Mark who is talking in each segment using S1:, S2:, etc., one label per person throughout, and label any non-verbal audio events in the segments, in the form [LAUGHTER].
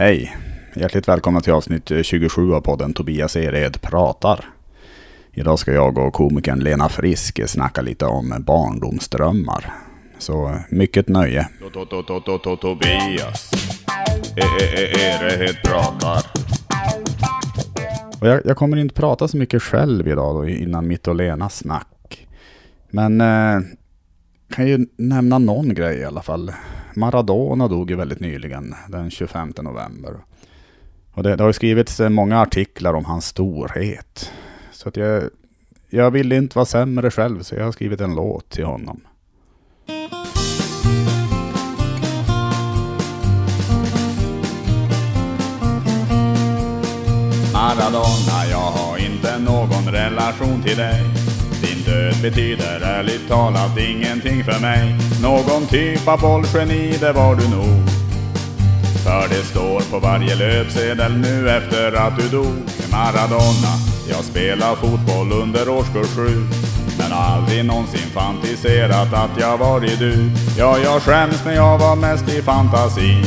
S1: Hej! Hjärtligt välkomna till avsnitt 27 av podden Tobias Ered pratar. Idag ska jag och komikern Lena Frisk snacka lite om barndomsdrömmar. Så mycket nöje.
S2: Tobias Ered pratar.
S1: Och jag, jag kommer inte prata så mycket själv idag då, innan mitt och Lenas snack. Men eh, kan ju nämna någon grej i alla fall. Maradona dog ju väldigt nyligen, den 25 november. Och det, det har ju skrivits eh, många artiklar om hans storhet. Så att jag, jag ville inte vara sämre själv, så jag har skrivit en låt till honom.
S2: Maradona, jag har inte någon relation till dig. Död betyder ärligt talat ingenting för mig. Någon typ av bollgeni, det var du nog. För det står på varje löpsedel nu efter att du dog. Maradona, jag spelar fotboll under årskurs sju. Men aldrig någonsin fantiserat att jag varit du. Ja, jag skäms men jag var mest i fantasi.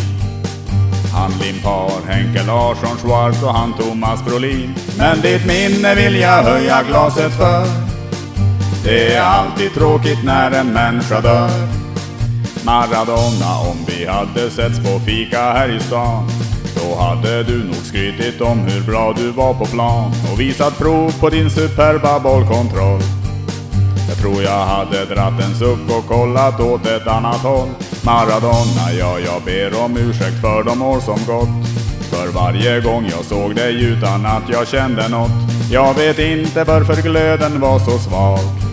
S2: Han Limpar, Henke Larsson, Schwarz och han Thomas Brolin. Men ditt minne vill jag höja glaset för. Det är alltid tråkigt när en människa dör. Maradona, om vi hade setts på fika här i stan. Då hade du nog skrytit om hur bra du var på plan och visat prov på din superba bollkontroll. Jag tror jag hade dratt en suck och kollat åt ett annat håll. Maradona, ja, jag ber om ursäkt för de år som gått. För varje gång jag såg dig utan att jag kände något. Jag vet inte varför glöden var så svag.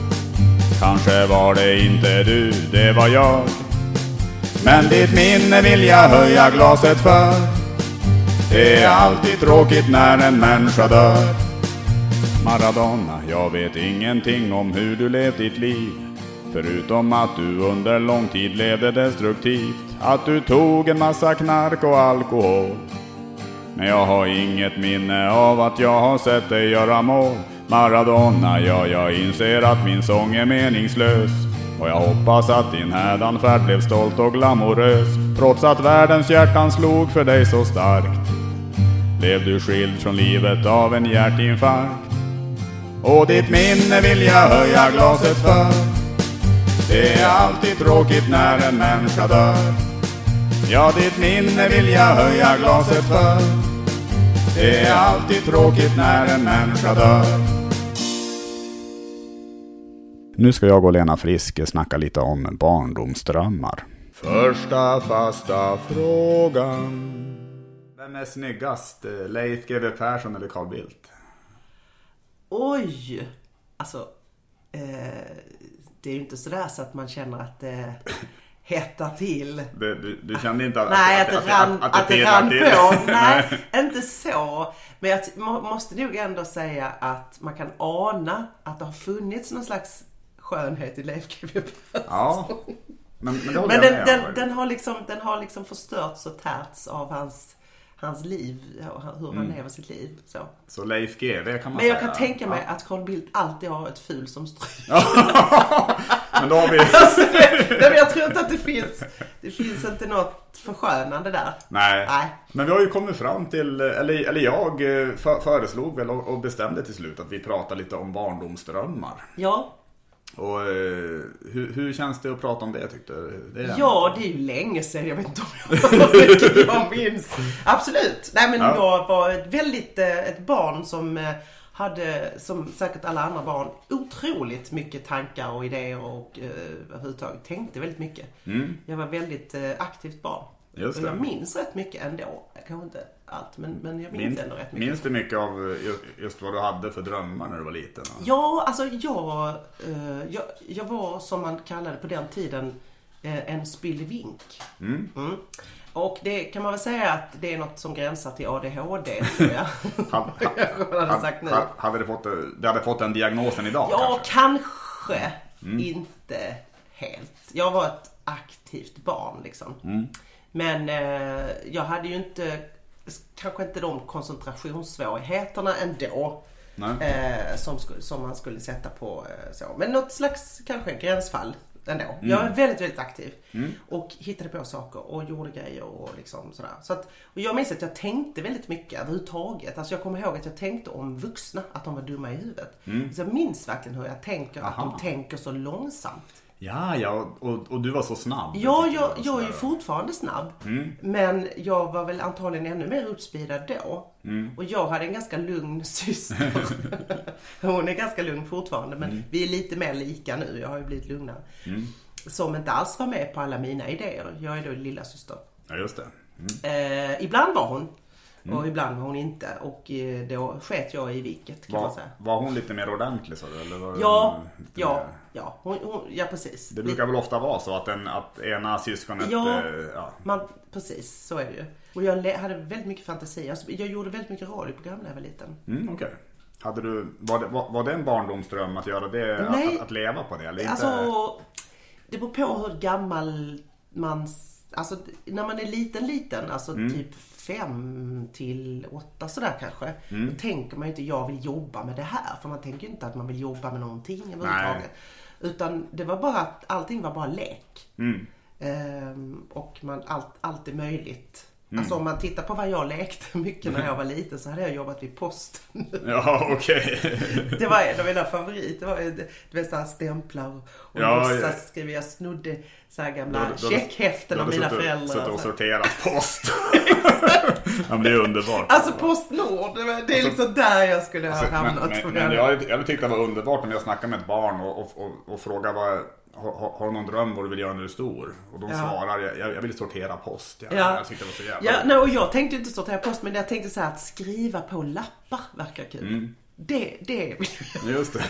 S2: Kanske var det inte du, det var jag. Men ditt minne vill jag höja glaset för. Det är alltid tråkigt när en människa dör. Maradona, jag vet ingenting om hur du levt ditt liv. Förutom att du under lång tid levde destruktivt. Att du tog en massa knark och alkohol. Men jag har inget minne av att jag har sett dig göra mål. Maradona, ja, jag inser att min sång är meningslös. Och jag hoppas att din hädanfärd blev stolt och glamorös. Trots att världens hjärtan slog för dig så starkt. Blev du skild från livet av en hjärtinfarkt. Och ditt minne vill jag höja glaset för. Det är alltid tråkigt när en människa dör. Ja, ditt minne vill jag höja glaset för. Det är alltid tråkigt när en människa dör.
S1: Nu ska jag och Lena Frisk snacka lite om barndomsdrömmar.
S2: Första fasta frågan.
S1: Vem är snyggast? Leif GW Persson eller Carl Bildt?
S3: Oj! Alltså, eh, det är ju inte sådär så att man känner att det hettar till.
S1: Du, du, du kände inte att,
S3: Nej, att,
S1: att,
S3: det rann, att, det
S1: pirrar
S3: rann på. [LAUGHS] Nej, inte så. Men jag måste nog ändå säga att man kan ana att det har funnits någon slags skönhet i Leif GW Persson.
S1: Ja, men, men det
S3: Men den, den, den, har liksom, den har liksom förstörts och tärts av hans, hans liv och hur han lever sitt liv. Så.
S1: Så Leif GW kan man
S3: Men jag
S1: säga.
S3: kan tänka mig
S1: Ja.
S3: att Carl Bildt alltid har ett ful som stryk. [LAUGHS]
S1: Men då har vi... [LAUGHS]
S3: Nej, men jag tror inte att det finns, det finns inte något förskönande där.
S1: Nej.
S3: Nej.
S1: Men vi har ju kommit fram till, eller, eller jag eh, för, föreslog väl och, och bestämde till slut att vi pratar lite om barndomsdrömmar.
S3: Ja,
S1: Och eh, hur, hur känns det att prata om det tyckte du? Det
S3: ja, det är ju länge sedan. Jag vet inte om jag, jag minns. Absolut. Nej, men
S1: Ja.
S3: jag var ett väldigt, eh, ett barn som eh, hade, som säkert alla andra barn, otroligt mycket tankar och idéer och eh, överhuvudtaget tänkte väldigt mycket. Jag var väldigt eh, aktivt barn.
S1: Mm. Just
S3: och jag
S1: det.
S3: minns rätt mycket ändå. Kanske inte allt, men, men jag minns
S1: Minns,
S3: ändå rätt mycket.
S1: minns du mycket av ju- just vad du hade för drömmar när du var liten?
S3: Ja, alltså jag, eh, jag, jag var som man kallade på den tiden eh, en spillevink. Mm. Och det kan man väl säga att det är något som gränsar till ADHD tror jag. [LAUGHS]
S1: Hade, [LAUGHS]
S3: sagt nu.
S1: hade, hade du fått, det hade fått den diagnosen idag
S3: Ja,
S1: kanske?
S3: kanske inte helt. Jag var ett aktivt barn liksom. Men eh, jag hade ju inte, kanske inte de koncentrationssvårigheterna ändå. Eh, som, som man skulle sätta på eh, så. Men något slags kanske gränsfall. ändå. Jag är väldigt, väldigt aktiv. Och hittade på saker och gjorde grejer och liksom sådär. Så att, och jag minns att jag tänkte väldigt mycket överhuvudtaget. Alltså jag kommer ihåg att jag tänkte om vuxna, att de var dumma i huvudet. Så jag minns verkligen hur jag tänker, att
S2: Aha.
S3: de tänker så långsamt.
S2: Ja, ja, och, och du var så snabb.
S3: Ja, jag,
S2: och
S3: jag är ju fortfarande snabb. Men jag var väl antagligen ännu mer uppspeedad då. Och jag hade en ganska lugn [LAUGHS] syster. Hon är ganska lugn fortfarande men vi är lite mer lika nu. Jag har ju blivit lugnare. Som inte alls var med på alla mina idéer. Jag är då lilla syster.
S2: Ja, just det.
S3: Eh, ibland var hon. Och ibland var hon inte. Och eh, då sket jag i vilket kan man
S2: Var,
S3: säga.
S2: var hon lite mer ordentlig så eller var
S3: Ja, ja,
S2: mer-
S3: ja. Hon, hon, ja precis.
S2: Det brukar väl ofta vara så att, en, att ena syskonet...
S3: Ja.
S2: eh, ja.
S3: Man, precis, så är det ju. Och jag hade väldigt mycket fantasi. Alltså, jag gjorde väldigt mycket radioprogram när jag var liten.
S2: Mm, okej. Hade du, var, det, var, var det en barndomsdröm att göra det?
S3: Nej.
S2: Att, att leva på det? Eller inte?
S3: Alltså, det beror på hur gammal man... Alltså, när man är liten, liten, alltså
S2: Mm.
S3: typ fem till åtta sådär kanske.
S2: Mm.
S3: Då tänker man ju inte, jag vill jobba med det här. För man tänker ju inte att man vill jobba med någonting överhuvudtaget. Utan det var bara att allting var bara lek.
S2: Mm.
S3: Ehm, och man, allt, allt är möjligt.
S2: Mm.
S3: Alltså om man tittar på vad jag lekte [LAUGHS] mycket när jag var liten så hade jag jobbat vid posten. [LAUGHS]
S2: Ja, okej. [LAUGHS]
S3: Det var en av mina favoriter. Det var du vet såhär stämplar och
S2: Ja,
S3: skriver. Jag snodde så här gamla
S2: Då- då-
S3: checkhäften
S2: Du
S3: av
S2: hade
S3: mina föräldrar.
S2: Suttit och
S3: och så.
S2: sorterat post. [LAUGHS] ja, men det är underbart.
S3: Alltså Postnord, det är liksom där jag skulle ha
S2: Alltså,
S3: hamnat.
S2: men, men,
S3: jag.
S2: men jag, jag tyckte det var underbart om jag snackade med ett barn och, och, och, och frågade vad, har, du någon dröm vad du vill göra när du är stor? Och de
S3: Ja.
S2: svarar, jag, jag vill sortera post. Jag,
S3: Ja.
S2: jag tyckte det var så jävla
S3: Ja, nej, och jag tänkte inte sortera post men jag tänkte så här att skriva på lappar verkar kul.
S2: Mm.
S3: Det, det
S2: Just det.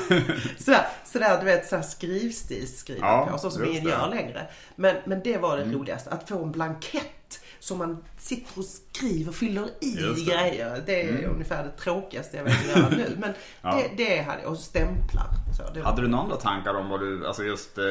S2: [LAUGHS]
S3: Sådär, sådär du vet sådär skrivstil skriva
S2: Ja,
S3: på, så som ingen
S2: det.
S3: gör längre. Men, men det var det roligaste, att få en blankett som man sitter och skriver, fyller i
S2: det.
S3: grejer. Det är ungefär det tråkigaste jag vet göra nu. Men [LAUGHS]
S2: Ja.
S3: det, det hade jag, och stämplar. Så,
S2: Hade du några andra tankar om vad du, alltså just eh,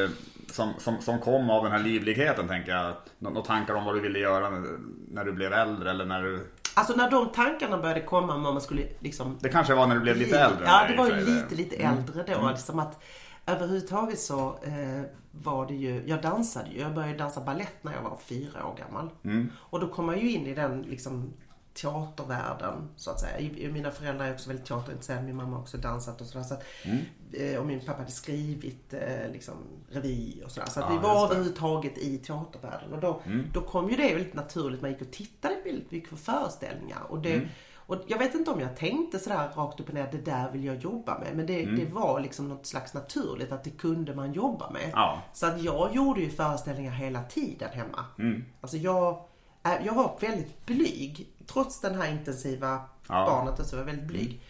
S2: som, som, som kom av den här livligheten tänker jag. Nå- Några tankar om vad du ville göra när, när du blev äldre eller när du...
S3: Alltså när de tankarna började komma om man skulle liksom
S2: Det kanske var när du blev lite äldre?
S3: Ja, det var ju lite, lite
S2: Mm.
S3: äldre då. Liksom att överhuvudtaget så eh, var det ju, jag dansade ju. Jag började dansa ballett när jag var fyra år gammal.
S2: Mm.
S3: Och då kom man ju in i den liksom teatervärlden så att säga. Mina föräldrar är också väldigt teaterintresserade. Min mamma har också dansat och sådär. Så att,
S2: Mm.
S3: eh, och min pappa hade skrivit eh, liksom, revy och sådär. Så att
S2: Ja,
S3: vi var överhuvudtaget i teatervärlden. Och då,
S2: Mm.
S3: då kom ju det väldigt naturligt. Man gick och tittade väldigt mycket på föreställningar. Och det,
S2: Mm.
S3: Och jag vet inte om jag tänkte sådär rakt upp och ner, det där vill jag jobba med. Men det, det var liksom något slags naturligt att det kunde man jobba med.
S2: Ja.
S3: Så att jag gjorde ju föreställningar hela tiden hemma.
S2: Mm.
S3: Alltså jag, äh, jag var väldigt blyg. Trots den här intensiva
S2: Ja.
S3: barnet så var jag väldigt blyg.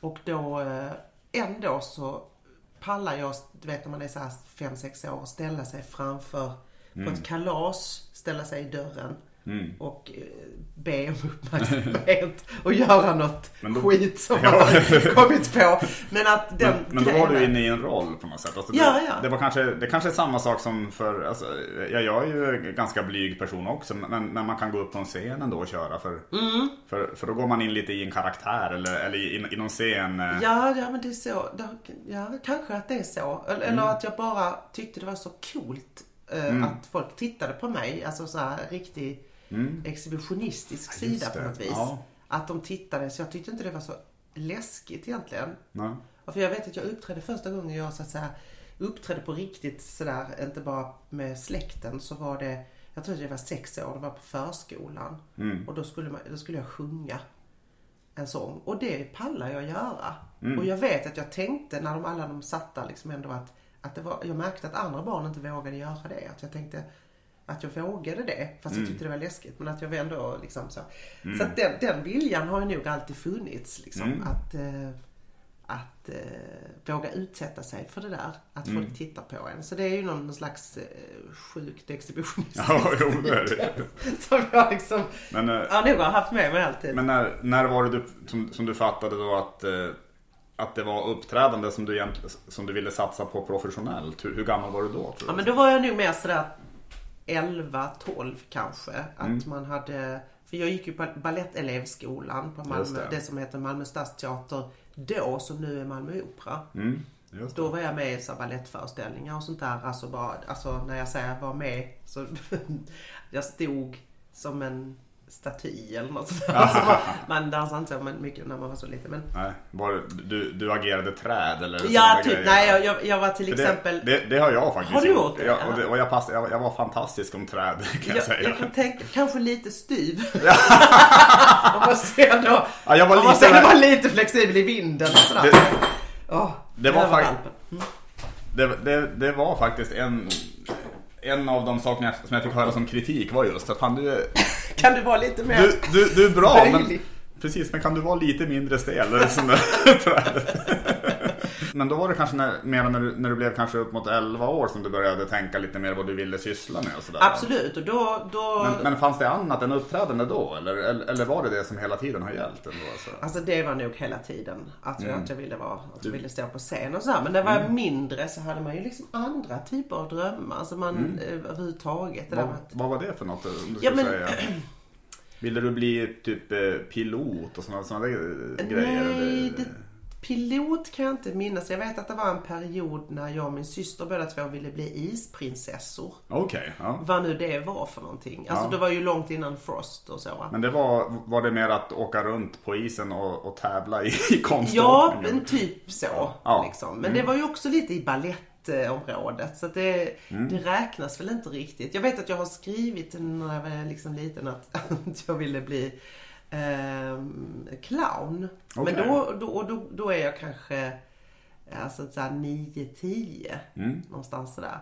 S3: Och då eh, ändå så pallar jag, du vet när man är så här 5-6 år, ställa sig framför på ett kalas, ställa sig i dörren
S2: Mm.
S3: och eh, be om uppmärksamhet och göra något
S2: då-
S3: skit som
S2: Ja.
S3: man kommit på. Men att den
S2: Men, men då var du inne i en roll på något sätt. Alltså
S3: Ja,
S2: det,
S3: ja.
S2: Det, var kanske, det kanske är samma sak som för, alltså, ja, jag är ju en ganska blyg person också men, men man kan gå upp på en scen ändå och köra för,
S3: Mm.
S2: för, för då går man in lite i en karaktär eller, eller i, i någon scen. eh,
S3: Ja, ja men det är så. Ja, kanske att det är så. Eller, eller att jag bara tyckte det var så coolt eh, att folk tittade på mig. Alltså så här riktig exhibitionistisk
S2: Ja, just
S3: sida på något vis.
S2: Ja.
S3: Att de tittade. Så jag tyckte inte det var så läskigt egentligen.
S2: nej.
S3: För jag vet att jag uppträdde första gången jag så att säga uppträdde på riktigt sådär, inte bara med släkten, så var det, jag tror att jag var sex år, det var på förskolan.
S2: Mm.
S3: Och då skulle, man, då skulle jag sjunga en sång. Och det pallar jag göra.
S2: Mm.
S3: Och jag vet att jag tänkte när de alla de satt där liksom ändå att, att det var, jag märkte att andra barn inte vågade göra det. Att jag tänkte att jag vågade det, fast
S2: Mm.
S3: jag tyckte det var läskigt. Men att jag ändå liksom så. Så att den, den viljan har ju nog alltid funnits liksom.
S2: Mm.
S3: Att, eh, att eh, våga utsätta sig för det där. Att
S2: Mm.
S3: folk tittar på en. Så det är ju någon slags eh, sjukt exhibitionistiskt
S2: Ja, jo, det är det. [LAUGHS]
S3: som jag liksom,
S2: Men, eh,
S3: ja nog har haft med mig alltid.
S2: men när, när var det du, som, som du fattade då att, eh, att det var uppträdande som du, egentligen, som du ville satsa på professionellt? Hur, hur gammal var du då?
S3: Ja men då var jag nog mer sådär 11-12 kanske. Att
S2: Mm.
S3: man hade, för jag gick ju på balettelevskolan på Malmö,
S2: det.
S3: det. som heter Malmö stadsteater då, som nu är Malmö Opera.
S2: Mm.
S3: Då var jag med i så balettföreställningar och sånt där. Alltså, bara, alltså när jag säger var med så [LAUGHS] jag stod som en staty eller något sånt. Alltså, man, man dansade inte så mycket när man var så liten. Men,
S2: Nej, var det, du, du agerade träd eller
S3: ja, typ.
S2: grejer?
S3: Nej, jag, jag, jag var till
S2: För
S3: exempel...
S2: Det, det, det har jag faktiskt
S3: Har du gjort det?
S2: Ja, och, det, och jag, pass, jag, jag var fantastisk om träd [LAUGHS] kan jag,
S3: Jag,
S2: säga.
S3: jag kan tänka, kanske lite styv. [LAUGHS] Om man ser då.
S2: Ja, jag var
S3: man
S2: lite
S3: ser
S2: där-
S3: var lite flexibel i vinden och sådär.
S2: Det-
S3: Åh,
S2: det var
S3: över
S2: fakt-
S3: Alpen.
S2: Det, det, det var faktiskt en, en av de sakerna som jag fick höra som kritik var just att fan du, [LAUGHS]
S3: Kan du vara lite mer...
S2: du, du, du är bra men. Precis, men kan du vara lite mindre stel? [LAUGHS] [LAUGHS] Men då var det kanske när, mer när du, när du blev kanske upp mot 11 år som du började tänka lite mer vad du ville syssla med och sådär.
S3: Absolut, och då... då...
S2: Men, men fanns det annat än uppträdande då? Eller, eller, eller var det det som hela tiden har gällt? Ändå, alltså?
S3: Alltså det var nog hela tiden. Att, jag,
S2: Mm.
S3: att jag ville vara, att jag ville stå på scen och så här. Men när jag var mindre så hade man ju liksom andra typer av drömmar. Alltså man
S2: Mm.
S3: eh, överhuvudtaget.
S2: Vad,
S3: att,
S2: vad var det för något? Om du
S3: Ja, men-
S2: säga? [CLEARS THROAT] Ville du bli typ eh, pilot och sådana, sådana grejer?
S3: nej, det, pilot kan jag inte minnas. Jag vet att det var en period när jag och min syster båda två ville bli isprinsessor.
S2: Okej, ja.
S3: Vad nu det var för någonting. Alltså
S2: Ja.
S3: det var ju långt innan Frost och så. va?
S2: Men det var, var det mer att åka runt på isen och, och tävla i, i
S3: Ja,
S2: konståkningen?
S3: men typ så.
S2: Ja.
S3: Liksom. Men det var ju också lite i balettområdet. Så att det,
S2: Mm.
S3: det räknas väl inte riktigt. Jag vet att jag har skrivit när jag var liksom liten att, [LAUGHS] att jag ville bli ehm, clown.
S2: Okej.
S3: Men då, då, och då, då är jag kanske alltså, så här 9-10.
S2: Mm.
S3: Någonstans sådär.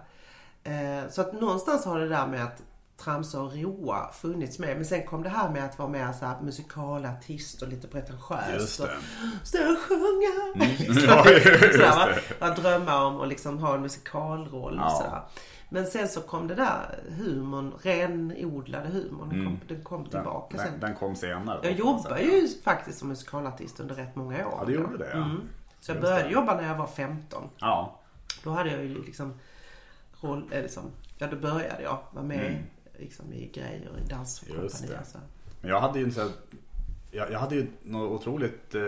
S3: Eh, så att någonstans har det där med att tramsa och roa funnits med. Men sen kom det här med att vara mer så här musikalartist och lite pretentiöst.
S2: Just
S3: och
S2: det.
S3: Stå och sjunga.
S2: Ja, just
S3: sådär, va? drömma om att liksom ha en musikalroll och
S2: Ja.
S3: sådär. Men sen så kom det där humorn, renodlade humorn, den kom, den kom tillbaka
S2: den,
S3: sen.
S2: den kom senare.
S3: Jag
S2: säga.
S3: ju faktiskt som musikalartist under rätt många år.
S2: Ja, det gjorde det, ja.
S3: Mm. Så jag började jobba när jag var 15.
S2: Ja.
S3: Då hade jag ju liksom roll, eh, liksom, ja då började jag vara med
S2: Mm.
S3: liksom, i grejer, i
S2: det.
S3: och så.
S2: Men jag hade ju inte så jag, jag hade ju några otroligt eh,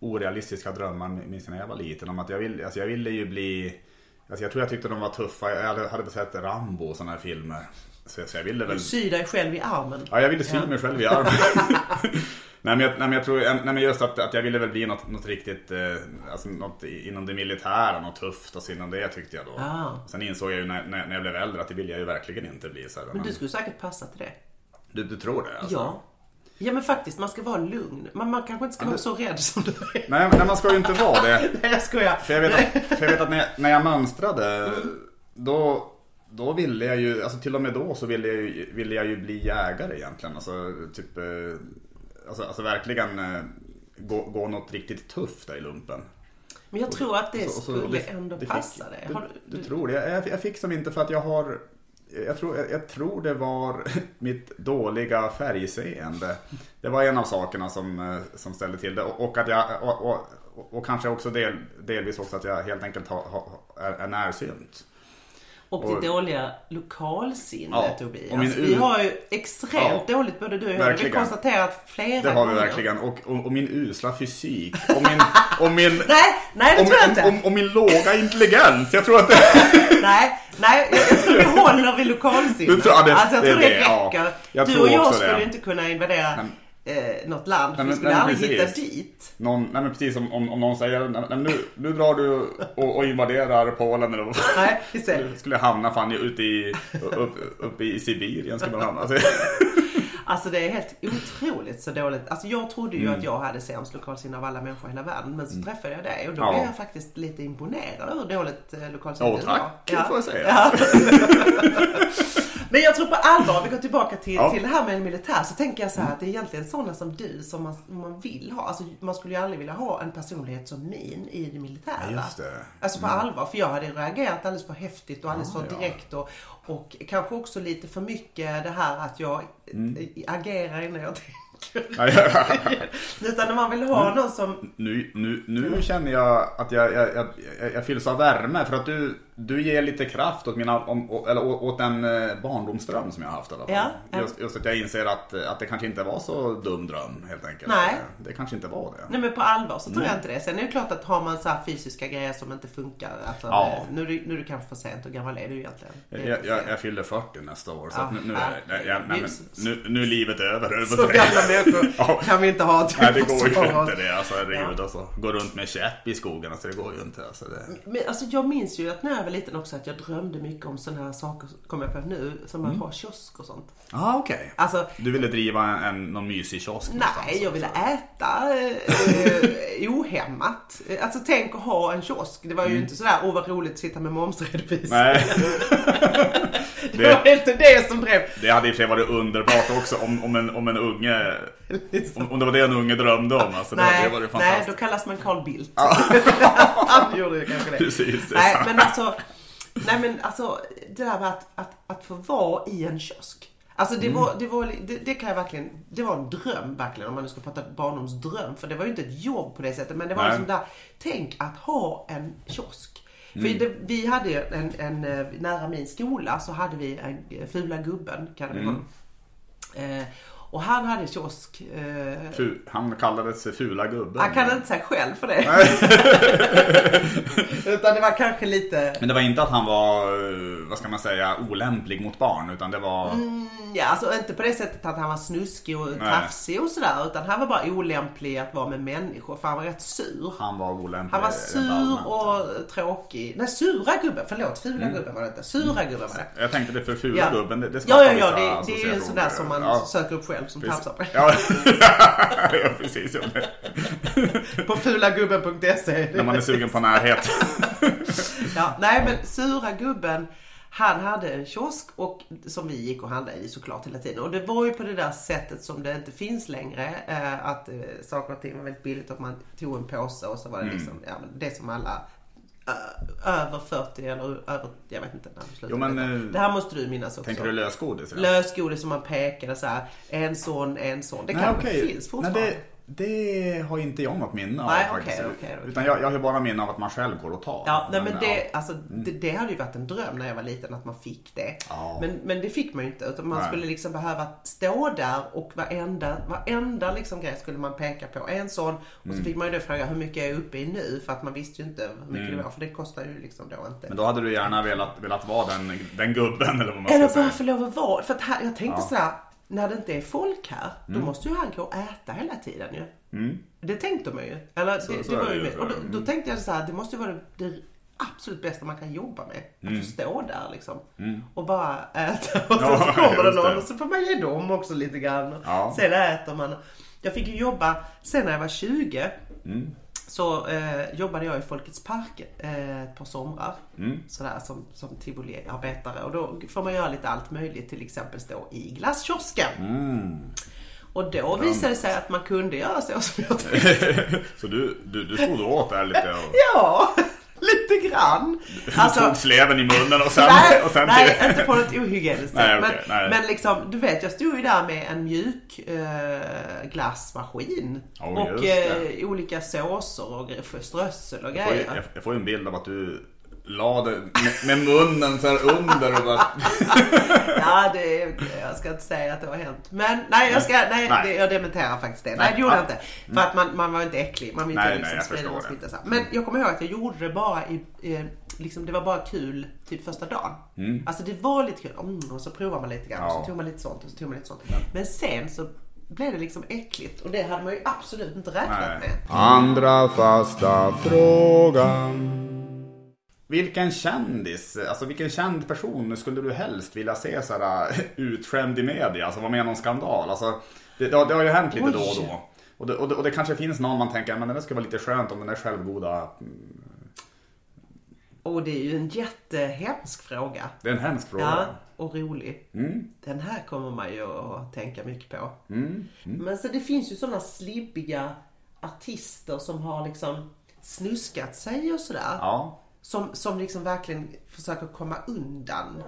S2: orealistiska drömmar minns när jag var liten. Om att jag, vill, alltså jag ville ju bli Alltså jag tror jag tyckte de var tuffa. Jag hade, sett Rambo och sådana här filmer. Så, så jag ville väl...
S3: Du sy dig själv i armen.
S2: Ja, jag ville sy
S3: Ja.
S2: mig själv i armen. [LAUGHS] nej, men jag, nej, men jag tror, nej, men just att, att jag ville väl bli något, något riktigt, eh, alltså något inom det militära, något tufft. Alltså inom det tyckte jag då.
S3: Ah.
S2: Sen insåg jag ju när, när, när jag blev äldre att det vill jag ju verkligen inte bli. Så här,
S3: Men du skulle säkert passa till det.
S2: du, du tror det? Alltså?
S3: Ja. Ja men faktiskt, man ska vara lugn. Man, man kanske inte ska vara så rädd som du är.
S2: Nej, men man ska ju inte vara det. [LAUGHS]
S3: Nej jag skojar.
S2: För jag vet att, jag vet att när, jag, när jag mönstrade, då, då ville jag ju, alltså till och med då så ville jag ju, ville jag ju bli jägare egentligen. Alltså typ, eh, alltså, alltså verkligen eh, gå, gå något riktigt tufft där i lumpen.
S3: Men jag tror att det
S2: Och så- och så-
S3: skulle
S2: och det-
S3: ändå
S2: det
S3: passa dig.
S2: Du,
S3: Har
S2: du, tror det? Jag, jag fick som inte för att jag har jag tror, jag, jag tror det var [LAUGHS] mitt dåliga färgseende. Det var en av sakerna som, eh, som ställde till det. Och, och att jag, och, och, och, kanske också del, delvis också att jag helt enkelt har, har, är, är närsynt.
S3: Och
S2: och-
S3: det dåliga lokalsinnet
S2: Ja,
S3: Tobias.
S2: min
S3: vi
S2: u-
S3: har ju extremt
S2: Ja,
S3: dåligt både du och jag. Det har vi
S2: verkligen.
S3: konstaterat flera
S2: Det har vi
S3: gånger.
S2: verkligen. Och, och, och min usla fysik. Och min, och min, [LAUGHS]
S3: Nej, nej det
S2: och,
S3: tror jag inte.
S2: och, och min låga intelligens. Jag tror att det... [LAUGHS]
S3: Nej, nej, jag, jag tror vi håller vid lokalsinnet.
S2: Du tror- ja, det-
S3: alltså jag
S2: det
S3: tror det,
S2: det, ja.
S3: räcker.
S2: Jag
S3: du och jag skulle
S2: det.
S3: inte kunna invadera eh, något land. För
S2: Nej,
S3: vi skulle
S2: nej,
S3: aldrig hitta
S2: precis.
S3: dit.
S2: Någon, nej men precis om, om, om någon säger nej, nu, nu drar du och, och invaderar Polen eller vad
S3: Nej,
S2: skulle, skulle hamna fan ute i, upp, uppe i Sibirien skulle man hamna. [LAUGHS] Alltså,
S3: Alltså det är helt otroligt så dåligt. Alltså jag trodde ju
S2: Mm.
S3: att jag hade sämst lokalsinne av alla människor i hela världen. Men så träffade jag dig och då
S2: Ja.
S3: blev jag faktiskt lite imponerad över hur dåligt eh, lokalsinne
S2: Åh,
S3: du
S2: tack,
S3: var.
S2: det får jag säga.
S3: Ja. [LAUGHS] [LAUGHS] Men jag tror på allvar, vi går tillbaka till,
S2: Ja.
S3: till det här med en militär. Så tänker jag så här att det är egentligen sådana som du som man, man vill ha. Alltså man skulle ju aldrig vilja ha en personlighet som min i det militära.
S2: Ja, just det.
S3: Alltså på allvar. För jag hade reagerat alldeles för häftigt och alldeles för
S2: ja.
S3: direkt. Och, och kanske också lite för mycket det här att jag
S2: Mm.
S3: agerar innan jag [LAUGHS] Utan när man vill ha någon som...
S2: Nu, nu, nu känner jag att jag, jag, jag, jag fylls av värme för att du, du ger lite kraft åt, mina, om, eller åt den eh, barndomsdröm som jag har haft i alla fall.
S3: Ja.
S2: Just, just att jag inser att, att det kanske inte var så dum dröm helt enkelt.
S3: Nej.
S2: Det kanske inte var det.
S3: Nej men på allvar så tror
S2: Mm.
S3: jag inte det. Sen är det klart att har man så fysiska grejer som inte funkar. Alltså,
S2: Ja.
S3: nu, nu är det kanske för sent. Hur gammal är du egentligen? Är
S2: Jag, jag, jag fyller 40 nästa år så
S3: Ja,
S2: nu, nu, är, jag, nej, nu, nu är livet över.
S3: Så gamla. Kan vi inte ha. till
S2: Nej det går ju inte det. Alltså herregud alltså. Gå runt med käpp i skogen. Alltså det går ju inte. Alltså, det...
S3: Men alltså jag minns ju att när jag var liten också att jag drömde mycket om sådana här saker, kommer jag på nu, som
S2: Mm.
S3: att ha kiosk och sånt.
S2: Ah, okej.
S3: Alltså,
S2: Du ville driva en, en, någon mysig kiosk
S3: nej, jag ville äta eh, [LAUGHS] ohämmat. Alltså tänk att ha en kiosk. Det var ju inte sådär, åh vad roligt att sitta med momsredovisning.
S2: Mm. Nej, [LAUGHS]
S3: Det var inte det som drev.
S2: det hade i och för sig varit underbart också om, om, en, om en unge, om, om det var det en unge drömde om. Alltså, det
S3: nej,
S2: hade varit
S3: nej,
S2: fantastiskt.
S3: då kallas man Carl Bildt. [LAUGHS] Han gjorde ju kanske det.
S2: Precis, det
S3: nej,
S2: sant.
S3: men alltså, nej men alltså det där med att, att, att få vara i en kiosk. Alltså
S2: Mm.
S3: det var, det var, det, det kan jag verkligen, det var en dröm verkligen om man nu ska prata barndomsdröm. För det var ju inte ett jobb på det sättet men det var
S2: Nej.
S3: liksom där, tänk att ha en kiosk.
S2: Mm.
S3: För det, vi hade ju en, en, eh, nära min skola så hade vi en eh, Fula Gubben, kallade vi
S2: Mm.
S3: honom. Eh, och han hade kiosk. Eh,
S2: han kallades för fula gubben.
S3: han kan inte säga själv för det. [LAUGHS] Utan det var kanske lite,
S2: Men det var inte att han var, eh, vad ska man säga, olämplig mot barn. Utan det var...
S3: Mm. ja alltså inte på det sättet att han var snuskig och
S2: Nej.
S3: tafsig och sådär. Utan han var bara olämplig att vara med människor för han var rätt sur.
S2: Han var olämplig.
S3: Han var sur och tråkig. Nej, sura gubben. Förlåt, fula gubben var det inte. Sura gubben var det.
S2: Jag tänkte det för fula
S3: Ja.
S2: gubben, det, det
S3: Ja, ja,
S2: skapar
S3: ja.
S2: vissa
S3: Det, det är ju en sån där som man
S2: Ja,
S3: söker upp själv som
S2: precis.
S3: tafsar på.
S2: Ja, [LAUGHS] ja precis. Ja. [LAUGHS]
S3: På fulagubben.se.
S2: När man är sugen på närhet. [LAUGHS]
S3: Ja, nej men sura gubben han hade en kiosk och, som vi gick och handlade i såklart hela tiden. Och det var ju på det där sättet som det inte finns längre. Eh, att eh, saker och ting var väldigt billigt och man tog en påse och så var det
S2: Mm.
S3: liksom, ja, men det som alla över 40 eller över, jag vet inte när slutade.
S2: Jo, men, eh,
S3: det. här måste du minnas också.
S2: Tänker du lösgodis?
S3: Lösgodis som man pekade så här, en sån, en sån. Det
S2: Nej,
S3: kanske
S2: okej.
S3: finns
S2: Nej,
S3: fortfarande.
S2: det, det har inte jag något minne av
S3: Nej,
S2: faktiskt.
S3: okej, okej, okej.
S2: Utan jag, jag har bara minne av att man själv går och tar.
S3: Ja, nej, men
S2: ja.
S3: det, alltså, det, det hade ju varit en dröm när jag var liten att man fick det.
S2: Ja.
S3: Men, men det fick man ju inte. Utan man
S2: Nej.
S3: skulle liksom behöva stå där och varenda, varenda liksom grej skulle man peka på. En sån. Och
S2: Mm.
S3: så fick man ju då fråga hur mycket är jag uppe i nu? För att man visste ju inte hur mycket det var. För det kostar ju liksom då inte.
S2: Mm. Men då hade du gärna velat, velat vara den, den gubben eller vad man ska
S3: Eller
S2: säga.
S3: bara få lov att vara. För att här, jag tänkte
S2: Ja.
S3: sådär. När det inte är folk här,
S2: Mm.
S3: då måste ju han gå och äta hela tiden ju. Det tänkte man ju. Eller,
S2: Så-
S3: det,
S2: så
S3: det var ju med. Och då, då
S2: Mm.
S3: tänkte jag så här, det måste ju vara det, det absolut bästa man kan jobba med. Att få stå där liksom. Och bara äta. [LAUGHS] Och sen
S2: Mm.
S3: Så kommer det någon och så får man ge dem också lite grann.
S2: Ja.
S3: Sen äter man. Jag fick ju jobba, sen när jag var 20
S2: Mm.
S3: Så eh, jobbade jag i Folkets Park eh, ett par somrar.
S2: Mm.
S3: Sådär som, som tivoliarbetare. Och då får man göra lite allt möjligt. Till exempel stå i glasskiosken.
S2: Mm.
S3: Och då visade det sig att man kunde göra så som jag [LAUGHS] tänkte.
S2: Så du, du, du stod åt där lite och
S3: Ja, [LAUGHS] lite grann. Alltså,
S2: tog sleven i munnen och sen...
S3: nej,
S2: och sen
S3: nej, inte på något ohygieniskt
S2: Nej,
S3: sätt.
S2: okej,
S3: men,
S2: nej.
S3: men liksom, du vet, jag stod ju där med en mjuk eh, glassmaskin.
S2: Oh,
S3: och eh, olika såser och strössel och
S2: Jag får, ju,
S3: grejer.
S2: jag, jag får ju en bild av att du la det med, munnen så här under och bara... [LAUGHS]
S3: Ja, det, jag ska inte säga att det har hänt. Men nej, jag, ska, nej,
S2: Nej.
S3: Det, jag dementerar faktiskt det. Nej,
S2: Nej,
S3: det gjorde
S2: ja.
S3: jag inte. För att man, man var inte äcklig. Man vill
S2: Nej,
S3: inte
S2: nej,
S3: liksom
S2: jag
S3: sprida någon smitta. så. Men jag kommer ihåg att jag gjorde det bara i, eh, liksom, det var bara kul typ första dagen. Alltså det var lite kul. Mm, och så provar man lite grann. Och
S2: Ja.
S3: så tog man lite sånt och så tog man lite sånt. Men sen så blev det liksom äckligt. Och det hade man ju absolut inte räknat
S2: Nej.
S3: med.
S4: Andra fasta frågan.
S2: Vilken kändis, alltså vilken känd person skulle du helst vilja se så här [LAUGHS] utskämd i media? Alltså vara med i någon skandal? Alltså, det, det, har, det har ju hänt lite
S3: Oj.
S2: då och då. Och det, och, det, och det kanske finns någon man tänker, men det skulle vara lite skönt om den där självgoda...
S3: Och det är ju en jättehemsk fråga.
S2: Det är en hemsk fråga.
S3: Ja, och rolig.
S2: Mm.
S3: Den här kommer man ju att tänka mycket på.
S2: Mm.
S3: Men så det finns ju sådana slibbiga artister som har liksom snuskat sig och sådär.
S2: Ja.
S3: Som, som liksom verkligen försöker komma undan.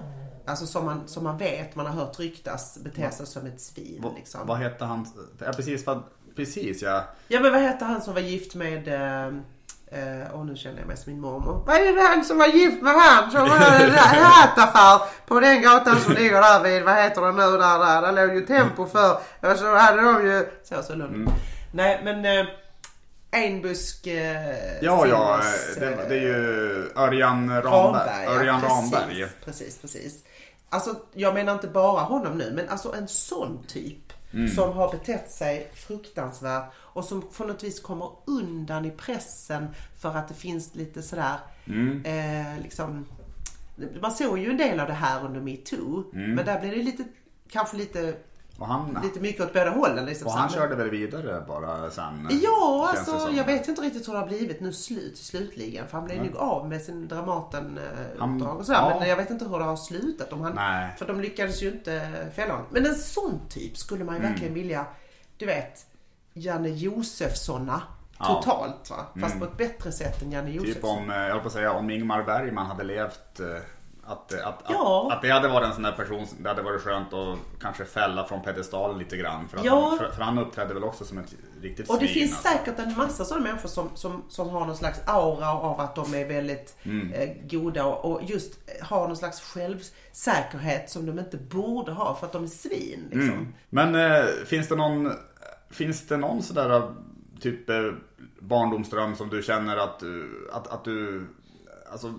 S3: Alltså som man, som man vet, man har hört ryktas, beter sig som ett svin.
S2: Va-
S3: Liksom.
S2: Vad hette han? Ja, precis, vad, precis ja.
S3: Ja men vad hette han som var gift med... eh, eh, Åh nu känner jag mig som min mormor. Vad är det han som var gift med han som hade en hattaffär på den gatan som ligger där vid, vad heter det nu där, där, där låg ju Tempo för och så hade de ju... Så, så Lund.
S2: Mm.
S3: Nej men eh, Einbusk... Eh,
S2: Ja, ja,
S3: Silvers,
S2: det,
S3: eh,
S2: det är ju Örjan Ramberg.
S3: ja,
S2: Örjan
S3: precis,
S2: Ramberg.
S3: Precis, precis. Alltså jag menar inte bara honom nu men alltså en sån typ som har betett sig fruktansvärt och som på något vis kommer undan i pressen för att det finns lite sådär eh, liksom man såg ju en del av det här under metoo men där blev det lite kanske lite,
S2: Och han,
S3: lite mycket åt båda hållen. Liksom,
S2: och han körde väl vidare bara sen?
S3: Ja,
S2: känns det
S3: alltså
S2: som.
S3: jag vet inte riktigt hur det har blivit nu slut, slutligen. För han blev nog av med sin Dramaten-uppdrag
S2: Han-
S3: och sådär.
S2: ja.
S3: Men jag vet inte hur det har slutat. Om han,
S2: Nej.
S3: För de lyckades ju inte fälla honom. Men en sån typ skulle man ju
S2: Mm.
S3: verkligen vilja, du vet, Janne Josefssona
S2: Ja. Mm.
S3: totalt va. Fast på ett bättre sätt än Janne Josefsson.
S2: Typ om, eh, jag på att säga, om Ingmar Bergman hade levt eh, att, att, att,
S3: Ja.
S2: att det hade varit en sån där person, det hade varit skönt att kanske fälla från pedestalen lite grann. För, att
S3: Ja.
S2: han, för, för han uppträdde väl också som ett riktigt
S3: Och det
S2: svin,
S3: finns
S2: alltså.
S3: säkert en massa sådana människor som, som, som har någon slags aura av att de är väldigt
S2: Mm.
S3: eh, goda och, och just har någon slags självsäkerhet som de inte borde ha för att de är svin. Liksom.
S2: Mm. Men eh, finns det någon, finns det någon sådär eh, typ eh, barndomsdröm som du känner att, du- att, att du, alltså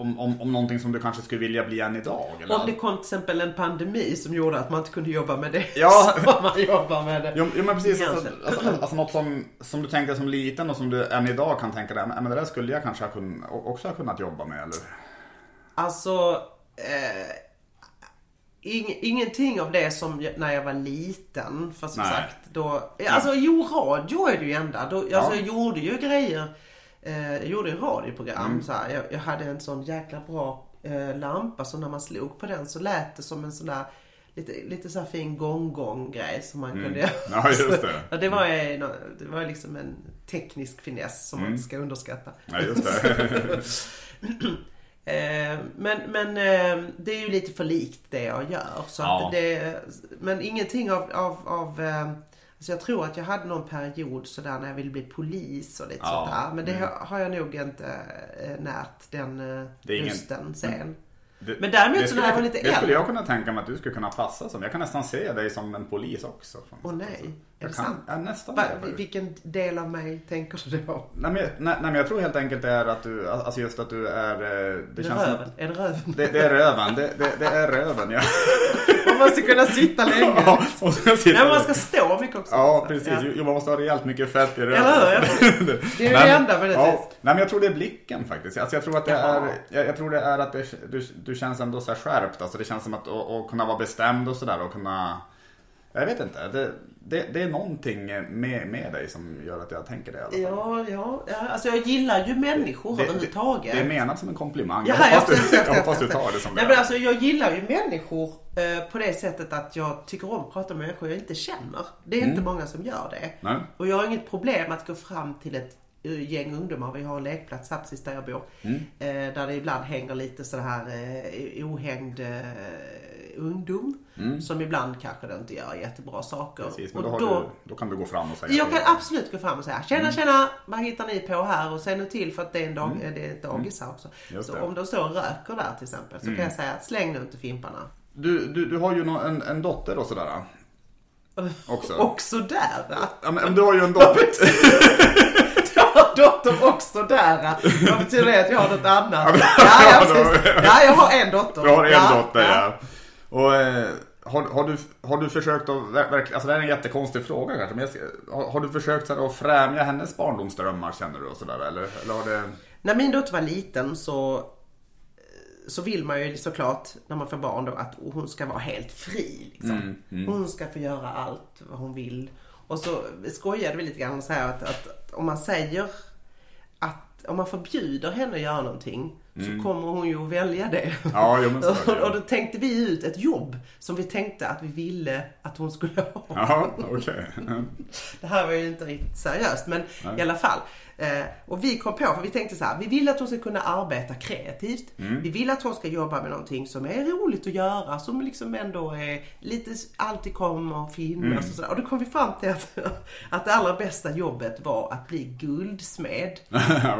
S2: om, om, om någonting som du kanske skulle vilja bli än idag? Eller?
S3: Om det kom till exempel en pandemi som gjorde att man inte kunde jobba med det
S2: Ja. [LAUGHS]
S3: som man jobbar med det.
S2: Jo, jo men precis, alltså, alltså, alltså något som, som du tänkte som liten och som du än idag kan tänka dig, men det där skulle jag kanske ha kun, också ha kunnat jobba med eller?
S3: Alltså, eh, ing, ingenting av det som jag, när jag var liten. För som
S2: Nej.
S3: sagt, då... Alltså jo, radio är det ju enda. Då, alltså,
S2: Ja.
S3: jag gjorde ju grejer. Eh, jag gjorde ju radioprogram.
S2: Mm.
S3: Så här. Jag, jag hade en sån jäkla bra eh, lampa så när man slog på den så lät det som en sån där Lite, lite så här fin gong-gong grej som man kunde göra.
S2: Mm. Ja, just det.
S3: Ja, det var ju det var liksom en teknisk finess som
S2: Mm.
S3: man inte ska underskatta.
S2: Ja, just det. [LAUGHS]
S3: Eh, men men eh, det är ju lite för likt det jag gör. Så
S2: Ja.
S3: det, men ingenting av... av, av eh, alltså jag tror att jag hade någon period sådär när jag ville bli polis och lite
S2: Ja.
S3: sånt där. Men det har- har jag nog inte eh, närt den
S2: ingen-
S3: lusten sen.
S2: Det-
S3: Men däremot så när jag var lite
S2: Det skulle
S3: äldre-
S2: jag kunna tänka mig att du skulle kunna passa som. Jag kan nästan se dig som en polis också.
S3: Åh nej, är
S2: Jag
S3: det
S2: kan,
S3: sant?
S2: ja, nästan.
S3: Va, vilken del av mig tänker du då?
S2: Nej, men, nej, nej men jag tror helt enkelt det är att du, alltså just att du är... eh, Det
S3: Är det
S2: känns
S3: röven?
S2: att,
S3: Är det röven?
S2: det, det är röven, det, det, det är röven ja.
S3: Man måste kunna sitta länge. [LAUGHS]
S2: ja och så sitter
S3: Nej, men man ska stå mycket också.
S2: Ja, precis.
S3: Ja.
S2: Jo, Man måste ha rejält mycket fett i röven.
S3: Eller hur? [LAUGHS] Det är ju det enda med det.
S2: ja, Nej, men jag tror det är blicken faktiskt. Alltså, jag tror att det
S3: Jaha.
S2: är, jag, jag tror det är att du, du känns ändå så skärpt. Alltså, det känns som att att, att kunna vara bestämd och sådär och kunna... Jag vet inte. Det, det, det är någonting med, med dig som gör att jag tänker det i alla fall.
S3: Ja, ja, ja. Alltså jag gillar ju människor
S2: Det-
S3: överhuvudtaget.
S2: Det är menat som en komplimang.
S3: Ja,
S2: jag hoppas, du, jag hoppas du tar det som
S3: Nej,
S2: det
S3: men
S2: är.
S3: alltså, jag gillar ju människor eh, på det sättet att jag tycker om att prata med människor jag inte känner. Det är inte många som gör det.
S2: Mm. Nej.
S3: Och jag har inget problem att gå fram till ett gäng ungdomar. Vi har en lekplats här precis där jag bor.
S2: Mm.
S3: Eh, där det ibland hänger lite så här eh, ohängd eh, ungdom. Som ibland kanske då inte gör jättebra saker.
S2: Mm. Precis, men
S3: Och
S2: då, har du, då kan du gå fram och säga
S3: jag kan absolut gå fram och säga Tjena
S2: Mm.
S3: tjena, vad hittar ni på här? Och se nu till för att det är, en dag, det är ett dagis här också.
S2: Mm. Just
S3: Så
S2: det. Mm.
S3: om de står och röker där till exempel så kan jag säga släng nu inte fimparna.
S2: Du, du, du har ju en, en dotter och sådär. [LAUGHS] Också.
S3: Också där! va?
S2: Ja, men du har ju en dotter. [LAUGHS]
S3: Har [LAUGHS] dotter också där! va? Vad betyder det att jag har något annat? [LAUGHS] Ja, ja, precis. ja jag har en dotter.
S2: Du har en
S3: ja,
S2: dotter ja. Och eh, har, har, du, har du försökt att, ver- verkligen, alltså det här är en jättekonstig fråga kanske, men jag, har, har du försökt så här, att främja hennes barndomsdrömmar känner du och sådär eller? eller har det...
S3: När min dotter var liten så så vill man ju såklart när man får barn då att hon ska vara helt fri. Liksom. Hon ska få göra allt vad hon vill. Och så skojade vi lite grann och säger att, att om man säger att om man förbjuder henne att göra någonting så kommer hon ju att välja det.
S2: Ja, jo, men så är det, [LAUGHS] ja.
S3: och då tänkte vi ut ett jobb som vi tänkte att vi ville att hon skulle ha.
S2: Jaha, okej. [LAUGHS]
S3: Det här var ju inte riktigt seriöst men i alla fall. Eh, och vi kom på, för vi tänkte så här, vi vill att hon ska kunna arbeta kreativt. Vi vill att hon ska jobba med någonting som är roligt att göra, som liksom ändå är lite, alltid kommer att finnas och sådär. Och då kom vi fram till att, [LAUGHS] att det allra bästa jobbet var att bli guldsmed. [LAUGHS]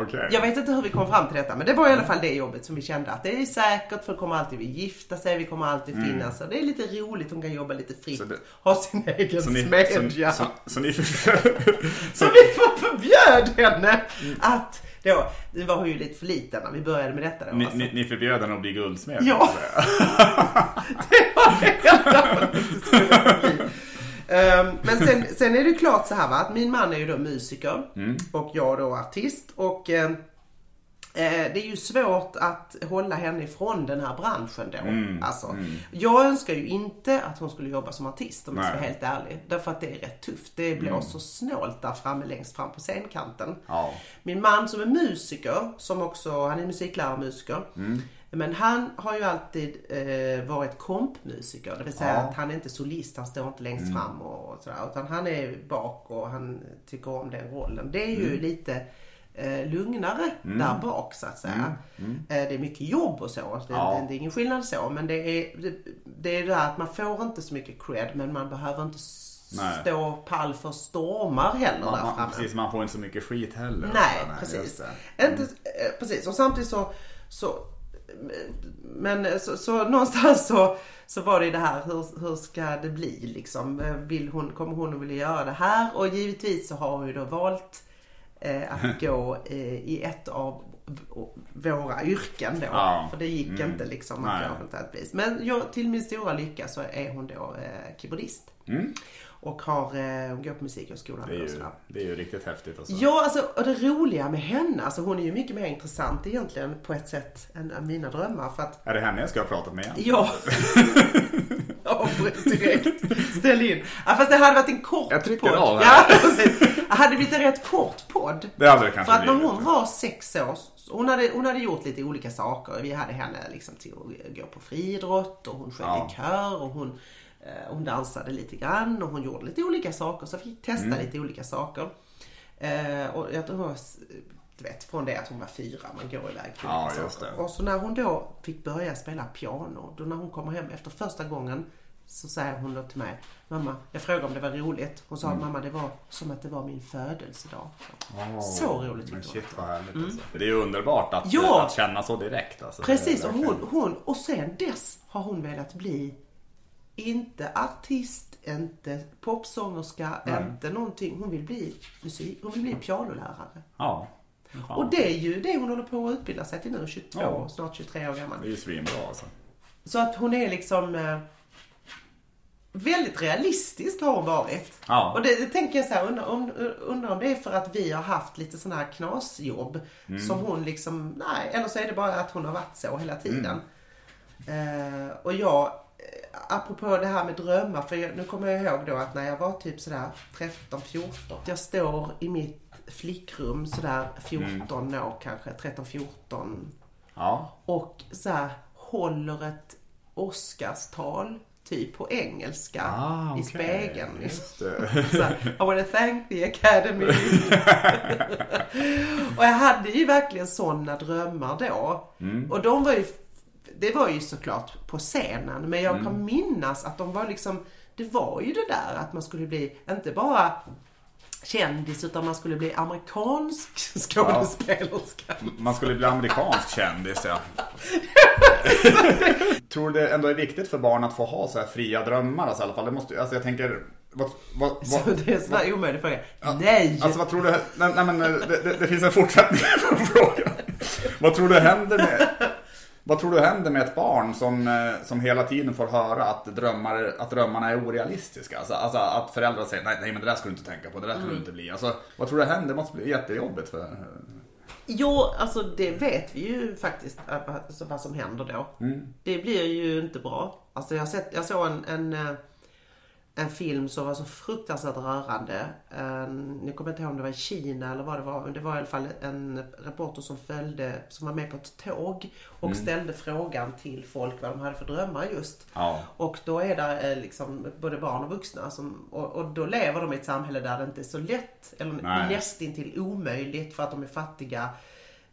S2: Okej.
S3: Jag vet inte hur vi kom fram till detta men det var i alla fall det jobbet som vi kände att det är säkert för de kommer alltid vilja gifta sig, vi kommer alltid finnas. Och det är lite roligt, hon kan jobba lite fritt,
S2: Så det-
S3: ha sin egen
S2: Så
S3: smedja.
S2: så, så, så ni försöker... [LAUGHS]
S3: Så vi förbjöd henne [LAUGHS] att då, nu var hon ju lite för liten när vi började med detta då.
S2: Ni,
S3: alltså.
S2: ni, ni förbjöd henne att bli guldsmed?
S3: Ja. [LAUGHS] Det var det bli. Ehm, Men sen, sen är det klart så här va, att min man är ju då musiker och jag då artist. Och ehm, eh, det är ju svårt att hålla henne ifrån den här branschen då. Alltså, Jag önskar ju inte att hon skulle jobba som artist om jag ska vara helt ärlig. Därför att det är rätt tufft. Det blåser snålt där framme längst fram på scenkanten.
S2: Ja.
S3: Min man som är musiker, som också, han är musiklärarmusiker. Men han har ju alltid eh, varit kompmusiker. Det vill säga
S2: Ja.
S3: att han är inte solist, han står inte längst fram och sådär. Utan han är bak och han tycker om den rollen. Det är ju lite eh, lugnare där bak så att säga. Eh, det är mycket jobb och så. Det,
S2: Ja.
S3: det, det är ingen skillnad så. Men det är det, det är det där att man får inte så mycket cred men man behöver inte
S2: Nej.
S3: stå pall för stormar heller
S2: Man,
S3: där
S2: man,
S3: framme.
S2: precis, man får inte så mycket skit heller.
S3: Nej,
S2: just
S3: precis. Inte, eh, precis. Och samtidigt så, så men eh, så, så någonstans så, så var det ju det här, hur, hur ska det bli liksom? Eh, Vill hon, kommer hon att vilja göra det här? Och givetvis så har hon ju då valt att gå eh, i ett av våra yrken då.
S2: Ja.
S3: För det gick
S2: Mm.
S3: inte liksom att gå på ett vis. Men jag, till min stora lycka så är hon då eh, keyboardist.
S2: Mm.
S3: Och har, eh, hon går på musikhögskolan
S2: Det, är
S3: och sådär.
S2: det är ju riktigt häftigt. Alltså.
S3: Ja, alltså, och det roliga med henne, alltså hon är ju mycket mer intressant egentligen på ett sätt än mina drömmar. För att,
S2: Är det henne jag ska ha pratat med igen?
S3: ja. [LAUGHS] Avbryt direkt. Ställ in. Ja, fast det hade varit en kort
S2: Jag trycker
S3: podd.
S2: av
S3: Ja,
S2: här.
S3: precis. Hade blivit en rätt kort podd.
S2: Det hade det kanske
S3: För att när hon var sex år, hon hade, hon hade gjort lite olika saker. Vi hade henne liksom till att gå på friidrott och hon sjöng
S2: Ja.
S3: i kör och hon, eh, hon dansade lite grann och hon gjorde lite olika saker. Så fick testa
S2: Mm.
S3: lite olika saker. Eh, och jag tror du vet, från det att hon var fyra, man går iväg till
S2: Ja,
S3: olika saker. Och så när hon då fick börja spela piano, då när hon kommer hem efter första gången så säger hon då till mig, mamma, jag frågade om det var roligt. Hon sa,
S2: Mm.
S3: mamma det var som att det var min födelsedag.
S2: Åh,
S3: Så roligt
S2: Men
S3: tyckte
S2: shit
S3: hon.
S2: vad härligt alltså. För det är ju underbart att,
S3: Ja.
S2: att känna så direkt. Alltså.
S3: Precis, och hon, hon, och sen dess har hon velat bli inte artist, inte popsångerska, inte någonting. Hon vill bli musik, hon vill bli pianolärare.
S2: Ja. Fan.
S3: Och det är ju det hon håller på att utbilda sig till nu, 22,
S2: Ja.
S3: snart 23 år gammal.
S2: Det är ju svinbra alltså.
S3: Så att hon är liksom eh, väldigt realistisk har hon varit.
S2: Ja.
S3: Och det, det tänker jag så här, undrar om, undrar om det är för att vi har haft lite sådana här knasjobb
S2: Mm.
S3: som hon liksom, nej, eller så är det bara att hon har varit så hela tiden.
S2: Mm.
S3: Eh, och jag, eh, apropå det här med drömmar, för jag, nu kommer jag ihåg då att när jag var typ sådär 13-14, jag står i mitt flickrum sådär 14
S2: Mm.
S3: år kanske, 13-14
S2: Ja.
S3: och så här, håller ett Oscarstal typ på engelska
S2: Ah,
S3: i
S2: okej.
S3: spegeln.
S2: Det. [LAUGHS]
S3: Så I wanna thank the academy. [LAUGHS] och jag hade ju verkligen sådana drömmar då.
S2: Mm.
S3: Och de var ju, det var ju såklart på scenen. Men jag
S2: Mm.
S3: kan minnas att de var liksom, det var ju det där att man skulle bli, inte bara kändis utan man skulle bli amerikansk [LAUGHS] skådespelerska.
S2: Man skulle bli amerikansk kändis ja. [LAUGHS] Tror du det ändå är viktigt för barn att få ha så här fria drömmar? Alltså, i alla fall. Det måste, alltså jag tänker... Vad, vad,
S3: Så
S2: vad,
S3: det är en sån där omöjlig fråga. Nej!
S2: Alltså vad tror du, nej, nej men det, det, det finns en fortsättning på frågan. Vad tror du händer med, vad tror du händer med ett barn som, eh, som hela tiden får höra att, drömmar, att drömmarna är orealistiska? Alltså, alltså att föräldrar säger nej, nej men det där ska du inte tänka på, det där ska
S3: Mm.
S2: du inte bli. Alltså, vad tror du händer? Det måste bli jättejobbigt för...
S3: Jo, alltså det vet vi ju faktiskt äh, alltså, vad som händer då. Det blir ju inte bra. Alltså jag, sett, jag såg en, en, eh, en film som var så fruktansvärt rörande. En, nu kommer jag inte ihåg om det var i Kina eller vad det var. Men det var i alla fall en reporter som följde, som var med på ett tåg och ställde frågan till folk vad de hade för drömmar just.
S2: Ja.
S3: Och då är det eh, liksom både barn och vuxna som, och, och då lever de i ett samhälle där det inte är så lätt eller
S2: Nej.
S3: nästintill omöjligt för att de är fattiga.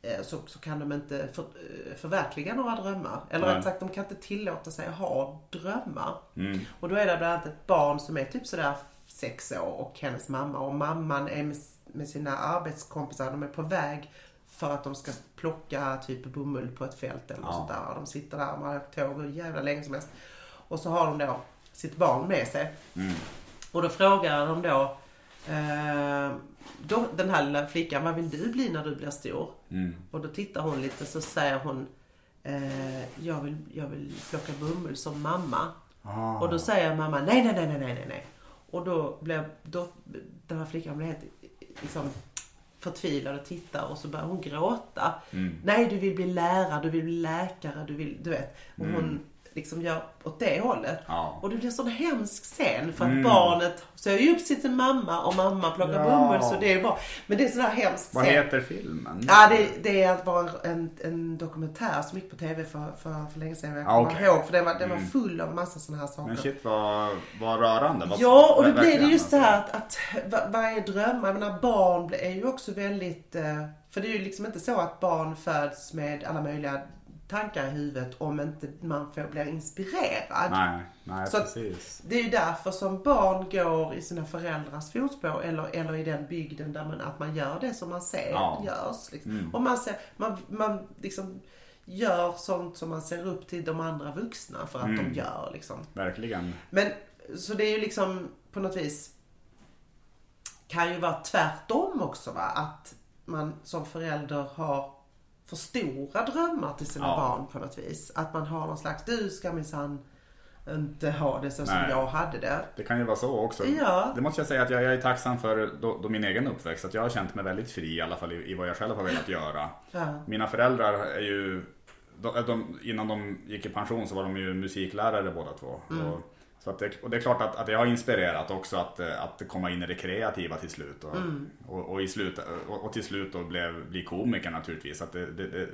S3: Eh, Så, så kan de inte för, eh, förverkliga några drömmar. Eller
S2: Nej.
S3: rätt sagt, de kan inte tillåta sig att ha drömmar.
S2: Mm.
S3: Och då är det bland annat ett barn som är typ sådär sex år och hennes mamma. Och mamman är med, med sina arbetskompisar. De är på väg för att de ska plocka typ bomull på ett fält eller
S2: Ja.
S3: sånt där. Och de sitter där, man har åkt tåg hur jävla länge som helst. Och så har de då sitt barn med sig.
S2: Mm.
S3: Och då frågar de då, eh, då den här lilla flickan, vad vill du bli när du blir stor?
S2: Mm.
S3: Och då tittar hon lite så säger hon, eh, jag, vill, jag vill plocka bomull som mamma.
S2: Ah.
S3: Och då säger mamma, nej, nej, nej, nej, nej, nej. Och då blev då, den här flickan blev helt liksom, förtvivlad och tittar och så börjar hon gråta.
S2: Mm.
S3: Nej, du vill bli lärare, du vill bli läkare, du vill, du vet. Och hon liksom gör åt det hållet.
S2: Ja.
S3: Och det blir en sån hemsk scen för att
S2: Mm.
S3: barnet ju upp sin mamma och mamma plockar
S2: Ja.
S3: bomull så det är bra. Men det är en sån här hemsk
S2: Vad
S3: scen.
S2: heter filmen?
S3: Ja, det, det är att vara en, en dokumentär som gick på TV för, för, för länge sedan. Jag
S2: Ja,
S3: kommer
S2: okej.
S3: ihåg för den var, den var
S2: Mm.
S3: full av massa sådana här saker.
S2: Men shit vad, vad rörande. Vad,
S3: Ja, och då
S2: vad-
S3: blir det
S2: verkligen,
S3: just det
S2: alltså.
S3: här att, att vad, vad är drömmar? Jag menar, barn är ju också väldigt... eh, För det är ju liksom inte så att barn föds med alla möjliga tankar i huvudet om inte man får bli inspirerad.
S2: Nej, nej
S3: Så
S2: precis.
S3: Det är ju därför som barn går i sina föräldrars fotspår eller, eller i den bygden där man, att man gör det som man ser
S2: Ja.
S3: görs. Liksom.
S2: Mm.
S3: Och man, ser, man, man liksom gör sånt som man ser upp till de andra vuxna för att
S2: Mm.
S3: de gör. Liksom.
S2: Verkligen.
S3: Men så det är ju liksom på något vis kan ju vara tvärtom också va? Att man som förälder har för stora drömmar till sina
S2: Ja.
S3: barn på något vis. Att man har någon slags, du ska minsann inte ha det så som
S2: Nej.
S3: jag hade det.
S2: Det kan ju vara så också.
S3: Ja.
S2: Det måste jag säga att jag, jag är tacksam för då, då min egen uppväxt. Att jag har känt mig väldigt fri i alla fall i, i vad jag själv har velat göra.
S3: Ja.
S2: Mina föräldrar är ju, de, de, innan de gick i pension så var de ju musiklärare båda två.
S3: Mm.
S2: Och, så det, och det är klart att, att det har inspirerat också att, att komma in i det kreativa till slut. Och,
S3: Mm.
S2: och, och, i slut, och, och till slut då blev, bli komiker naturligtvis. Att det, det, det,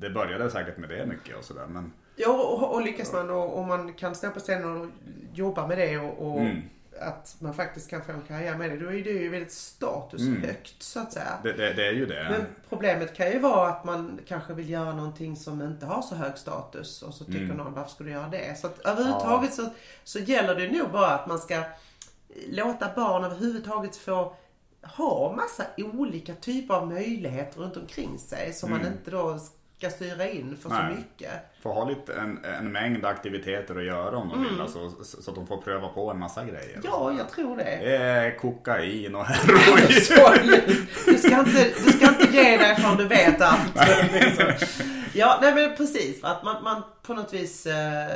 S2: det började säkert med det mycket och sådär. Men
S3: Ja, och, och lyckas man och, och man kan stå på scenen och jobba med det och, och
S2: Mm.
S3: Att man faktiskt kan få en karriär med det. Då är det ju väldigt statushögt så att säga.
S2: det, det, det är ju det.
S3: Men problemet kan ju vara att man kanske vill göra någonting som inte har så hög status och så tycker
S2: Mm.
S3: någon varför ska du göra det? Så att överhuvudtaget så, så gäller det nog bara att man ska låta barn överhuvudtaget få ha massa olika typer av möjligheter runt omkring sig som man inte då ska styra in för
S2: Mm. Nej.
S3: så mycket.
S2: Få ha lite, en, en mängd aktiviteter att göra om de
S3: Mm.
S2: vill. Alltså, så, så att de får pröva på en massa grejer.
S3: Ja, jag tror det.
S2: Är kokain och heroin. [LAUGHS]
S3: Du ska inte, du ska inte ge dig förrän du vet allt. [LAUGHS] Ja, nej men precis. Att man, man på något vis... Eh,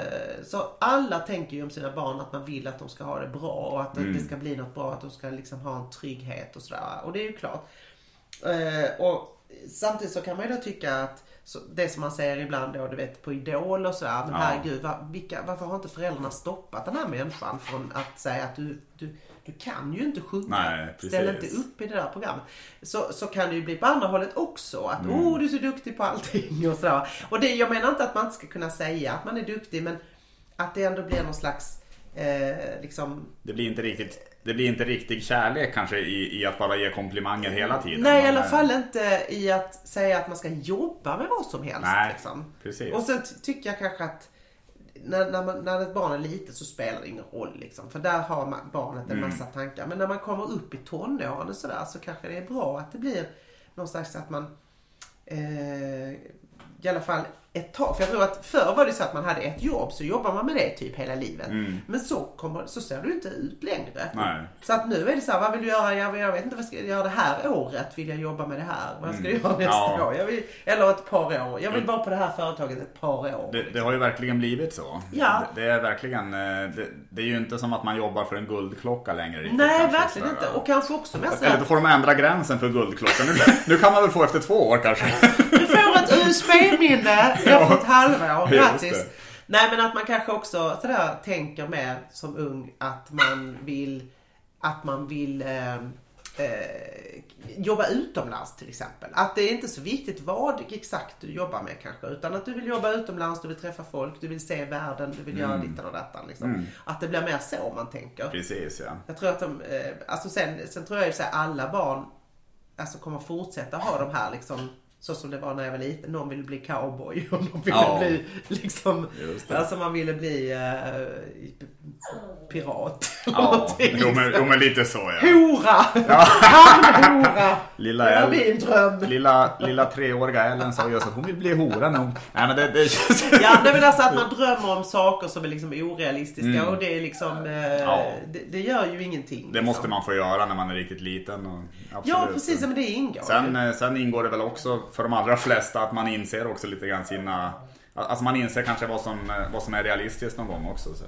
S3: så alla tänker ju om sina barn att man vill att de ska ha det bra och att det ska bli något bra. Att de ska liksom ha en trygghet och sådär. Och det är ju klart. Eh, och samtidigt så kan man ju då tycka att så det som man säger ibland då, du vet på Idol och sådär. Men
S2: Ja.
S3: herregud, va, vilka, varför har inte föräldrarna stoppat den här människan från att säga att du, du, du kan ju inte sjunga.
S2: Nej,
S3: Ställ
S2: precis.
S3: inte upp i det där programmet. Så, så kan det ju bli på andra hållet också. Att
S2: Mm.
S3: åh, du är så duktig på allting och sådär. Och det, jag menar inte att man inte ska kunna säga att man är duktig, men att det ändå blir någon slags eh, liksom
S2: Det blir inte riktigt det blir inte riktig kärlek kanske i, i att bara ge komplimanger hela tiden.
S3: Nej, i alla
S2: är-
S3: fall inte i att säga att man ska jobba med vad som helst.
S2: Nej,
S3: liksom.
S2: precis.
S3: Och sen ty- tycker jag kanske att när, när, man, när ett barn är litet så spelar det ingen roll. Liksom, för där har man, barnet en
S2: Mm.
S3: massa tankar. Men när man kommer upp i tonåren och sådär så kanske det är bra att det blir någon slags att man eh, i alla fall ett tag. För jag tror att förr var det så att man hade ett jobb så jobbar man med det typ hela livet. Men så, kommer, så ser du inte ut längre.
S2: Mm. Nej.
S3: Så att nu är det så här, vad vill du göra? Jag, jag vet inte, vad ska jag göra det här året? Vill jag jobba med det här? Vad ska jag göra nästa
S2: Mm. Ja.
S3: år? Jag vill, eller ett par år. Jag vill vara på det här företaget ett par år.
S2: Det, det har ju verkligen blivit så.
S3: Ja.
S2: Det, det är verkligen, eh, det, det är ju inte som att man jobbar för en guldklocka längre. riktigt,
S3: Nej, verkligen inte. Och kanske också med
S2: Eller då får de ändra gränsen för guldklockan. Nu, nu kan man väl få efter två år kanske.
S3: du får ett USB-minne efter ett halvår.
S2: Just
S3: Grattis! Nej men att man kanske också sådär tänker mer som ung att man vill att man vill eh, eh, jobba utomlands till exempel. Att det är inte så viktigt vad exakt du jobbar med kanske. Utan att du vill jobba utomlands, du vill träffa folk, du vill se världen, du vill göra dittan och dattan. Liksom. Att det blir mer så man tänker.
S2: Precis ja.
S3: Jag tror att de, eh, alltså sen, sen tror jag ju här, alla barn alltså kommer fortsätta ha de här liksom så som det var när jag var liten. Någon ville bli cowboy och någon ville
S2: Ja.
S3: bli liksom,
S2: det.
S3: alltså man ville bli eh, pirat.
S2: Ja, [LAUGHS] jo men,
S3: liksom.
S2: jo, men lite så ja.
S3: Hora! Hamnhora! [LAUGHS]
S2: Lilla
S3: Det var min dröm.
S2: Lilla, lilla treåriga Ellen sa just att hon vill bli hora när hon... Nej men det, det. [LAUGHS]
S3: Ja, nej, men alltså att man drömmer om saker som är liksom orealistiska och det är liksom, eh,
S2: Mm. Ja.
S3: det, det gör ju ingenting.
S2: Det
S3: liksom.
S2: måste man få göra när man är riktigt liten. Och, absolut.
S3: Ja, precis. Men det ingår
S2: Sen, eh, sen ingår det väl också för de allra flesta att man inser också lite grann sina... Alltså man inser kanske vad som, eh, vad som är realistiskt någon gång också. Så.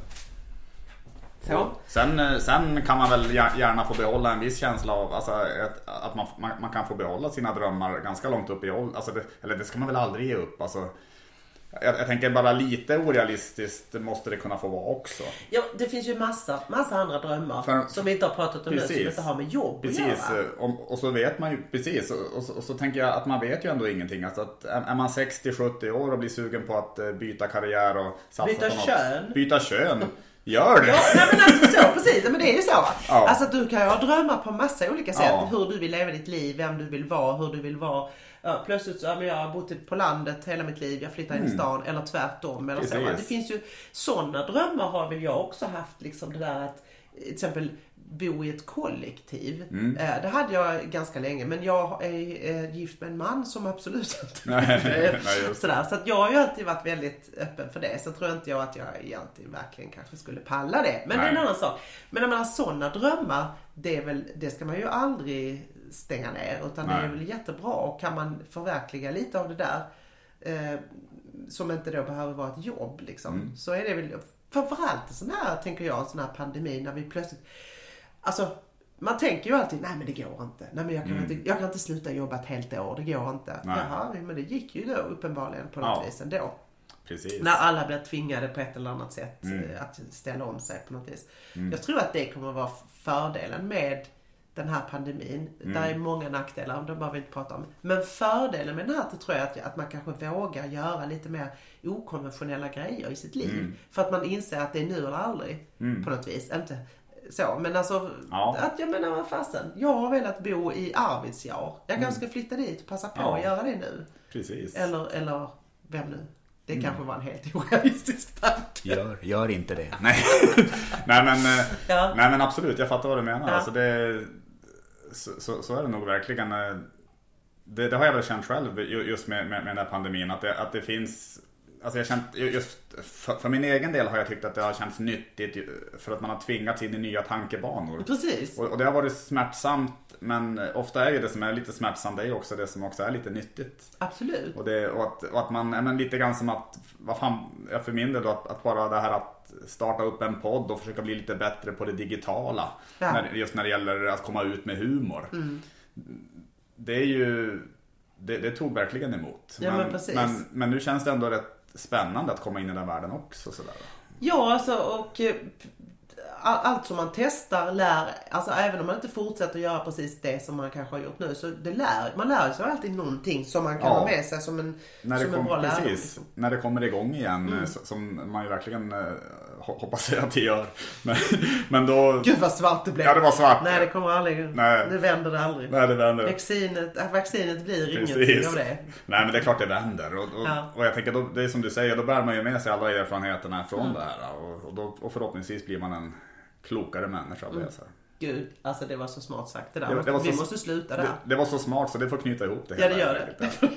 S3: Så.
S2: Sen, eh, sen kan man väl gär- gärna få behålla en viss känsla av alltså, att, att man, man, man kan få behålla sina drömmar ganska långt upp i åldern. Alltså eller det ska man väl aldrig ge upp. Alltså, jag, jag tänker bara lite orealistiskt måste det kunna få vara också.
S3: Ja, det finns ju massa, massa andra drömmar
S2: För-
S3: som vi inte har pratat om nu som
S2: Precis.
S3: inte har med jobb
S2: Precis,
S3: att göra.
S2: eh, och, och så vet man ju, precis, och, och, så, och så tänker jag att man vet ju ändå ingenting. Alltså att är man 60-70 år och blir sugen på att eh, byta karriär och satsa
S3: Byta
S2: på något.
S3: kön.
S2: Byta kön. Gör det!
S3: Ja, nej men alltså så, precis. Men det är ju så.
S2: Ja.
S3: Alltså du kan ju ha drömmar på massa olika sätt.
S2: Ja.
S3: Hur du vill leva ditt liv, vem du vill vara, hur du vill vara. Ja, plötsligt så, ja, men jag har bott på landet hela mitt liv, jag flyttar in i stan eller tvärtom. Eller så.
S2: Mm. Precis.
S3: Det finns ju sådana drömmar har väl jag också haft. Liksom det där att till exempel bo i ett kollektiv.
S2: Mm.
S3: Eh, Det hade jag ganska länge. Men jag är eh, gift med en man som absolut [LAUGHS] inte
S2: Nej, nej.
S3: Sådär. Så att jag har ju alltid varit väldigt öppen för det. Sen tror inte jag att jag egentligen verkligen kanske skulle palla det. Men det är en
S2: Nej.
S3: annan sak. Men jag menar sådana drömmar, det, är väl, det ska man ju aldrig stänga ner. Utan det är
S2: Nej.
S3: väl jättebra. Och kan man förverkliga lite av det där, eh, som inte då behöver vara ett jobb liksom.
S2: Mm.
S3: Så är det väl, framförallt sån här, tänker jag, en sån här pandemi när vi plötsligt, alltså man tänker ju alltid, nej men det går inte. Nej men jag kan, inte, jag kan inte sluta jobba ett helt år, det går inte.
S2: Mm. Nej.
S3: Jaha, men det gick ju då uppenbarligen på något
S2: Ja.
S3: vis ändå.
S2: Precis.
S3: När alla blir tvingade på ett eller annat sätt
S2: Mm.
S3: eh, att ställa om sig på något vis. Jag tror att det kommer vara fördelen med den här pandemin.
S2: Mm.
S3: Där är många nackdelar, de behöver vi inte prata om. Men fördelen med den här det tror jag att, att man kanske vågar göra lite mer okonventionella grejer i sitt liv.
S2: Mm.
S3: För att man inser att det är nu eller aldrig på något vis. Inte så, men alltså
S2: Ja.
S3: att jag menar vad fasen. Jag har velat bo i Arvidsjaur. Jag
S2: Mm.
S3: kanske ska flytta dit och passa på
S2: Ja.
S3: att göra det nu.
S2: Precis.
S3: Eller, eller vem nu? Det
S2: Mm.
S3: kanske var en helt orealistisk tanke.
S2: Gör, gör inte det. [LAUGHS] Nej. [LAUGHS] nej, men, eh,
S3: Ja.
S2: nej men absolut, jag fattar vad du menar.
S3: Ja.
S2: Alltså det, så, så, så är det nog verkligen. eh, Det, det har jag väl känt själv ju- just med, med, med den här pandemin. Att det, att det finns Alltså jag känt, just för, för min egen del har jag tyckt att det har känts nyttigt för att man har tvingats in i nya tankebanor.
S3: Precis.
S2: Och, och det har varit smärtsamt men ofta är ju det som är lite smärtsamt det är också det som också är lite nyttigt.
S3: Absolut.
S2: Och, det, och, att, och att man, men lite grann som att, vad fan, för min del då, att, att bara det här att starta upp en podd och försöka bli lite bättre på det digitala.
S3: Ja.
S2: När, just när det gäller att komma ut med humor. Det är ju, det, det tog verkligen emot.
S3: Ja, men precis.
S2: men, men nu känns det ändå rätt spännande att komma in i den världen också. Sådär.
S3: Ja, alltså och eh, allt som man testar lär, alltså även om man inte fortsätter göra precis det som man kanske har gjort nu så det lär, man lär sig alltid någonting som man kan
S2: Ja.
S3: ha med sig som en,
S2: När det,
S3: som en
S2: kom,
S3: bra lärdom.
S2: precis,
S3: Liksom.
S2: när det kommer igång igen,
S3: Mm.
S2: eh, som man ju verkligen ho- hoppas att det gör. Men, men då...
S3: Gud vad svart det blev.
S2: Ja, det var svart.
S3: Nej, det kommer aldrig,
S2: Nej.
S3: nu vänder det aldrig.
S2: Nej, det vänder.
S3: Vaccinet, äh, vaccinet blir ingenting
S2: Precis.
S3: av det.
S2: Nej men det är klart det vänder. Och, och,
S3: Ja.
S2: och jag tänker, då, det är som du säger, då bär man ju med sig alla erfarenheterna från
S3: Mm.
S2: det här. Och, och, då, och förhoppningsvis blir man en klokare människa av det. Så. här.
S3: Gud, alltså det var så smart sagt det där.
S2: Det det var
S3: Vi
S2: så-
S3: måste sluta där.
S2: Det, det var så smart så det får knyta ihop det
S3: Ja, det
S2: hela
S3: gör det.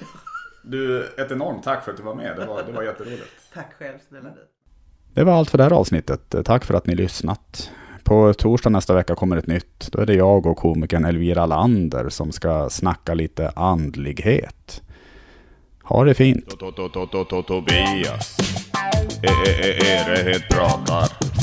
S2: Du, ett enormt tack för att du var med. Det var, det var [LAUGHS] jätteroligt.
S3: Tack själv, snälla du.
S2: Det var allt för det här avsnittet. Tack för att ni lyssnat. På torsdag nästa vecka kommer ett nytt. Då är det jag och komikern Elvira Lander som ska snacka lite andlighet. Ha det fint!
S5: Tobias. Är det het pratar.